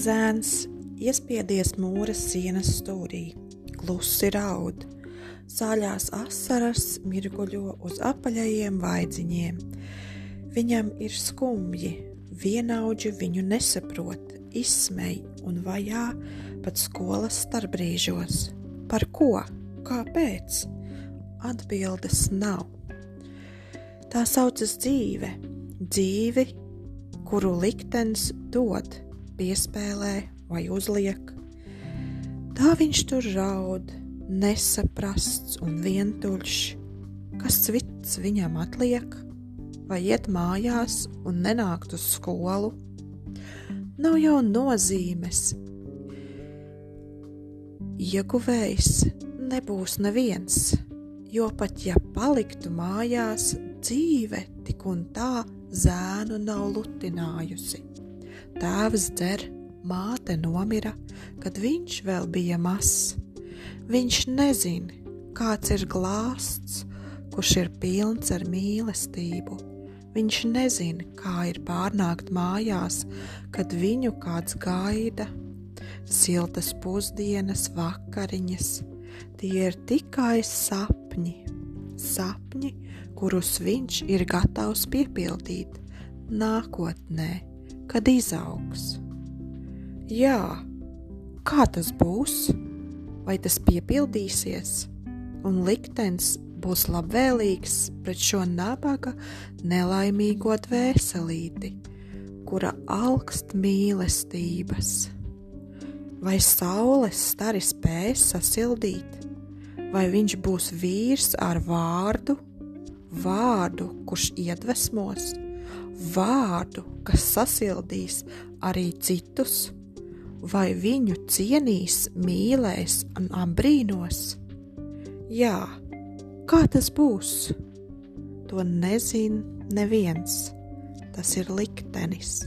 Zēns iespiedies mūras sienas stūrī, klusi raud, sāļās asaras mirguļo uz apaļajiem vaidziņiem. Viņam ir skumji, vienaudži viņu nesaprot, izsmej un vajā pat skolas starpbrīžos. Par ko? Kāpēc? Atbildes nav. Tā saucas dzīve, dzīvi, kuru liktenis dod, piespēlē vai uzliek. Tā viņš tur raud, nesaprasts un vientuļš, kas cits viņam atliek, vai iet mājās un nenākt uz skolu. Nav jau nozīmes. Ieguvējs nebūs neviens, jo pat ja paliktu mājās, dzīve tik un tā zēnu nav lutinājusi. Tēvs dzer, māte nomira, kad viņš vēl bija mazs. Viņš nezina, kāds ir glāsts, kurš ir pilns ar mīlestību. Viņš nezina, kā ir pārnākt mājās, kad viņu kāds gaida. Siltas pusdienas, vakariņas, tie ir tikai sapņi, sapņi, kurus viņš ir gatavs piepildīt nākotnē, kad izaugs. Jā, kā tas būs? Vai tas piepildīsies, un liktenis būs labvēlīgs pret šo nabaga nelaimīgo dvēselīti, kura augst mīlestības? Vai saules stari spēs sasildīt, vai viņš būs vīrs ar vārdu, vārdu, kurš iedvesmos, vārdu, kas sasildīs arī citus, vai viņu cienīs, mīlēs un apbrīnos? Jā, kā tas būs? To nezina neviens. Tas ir liktenis.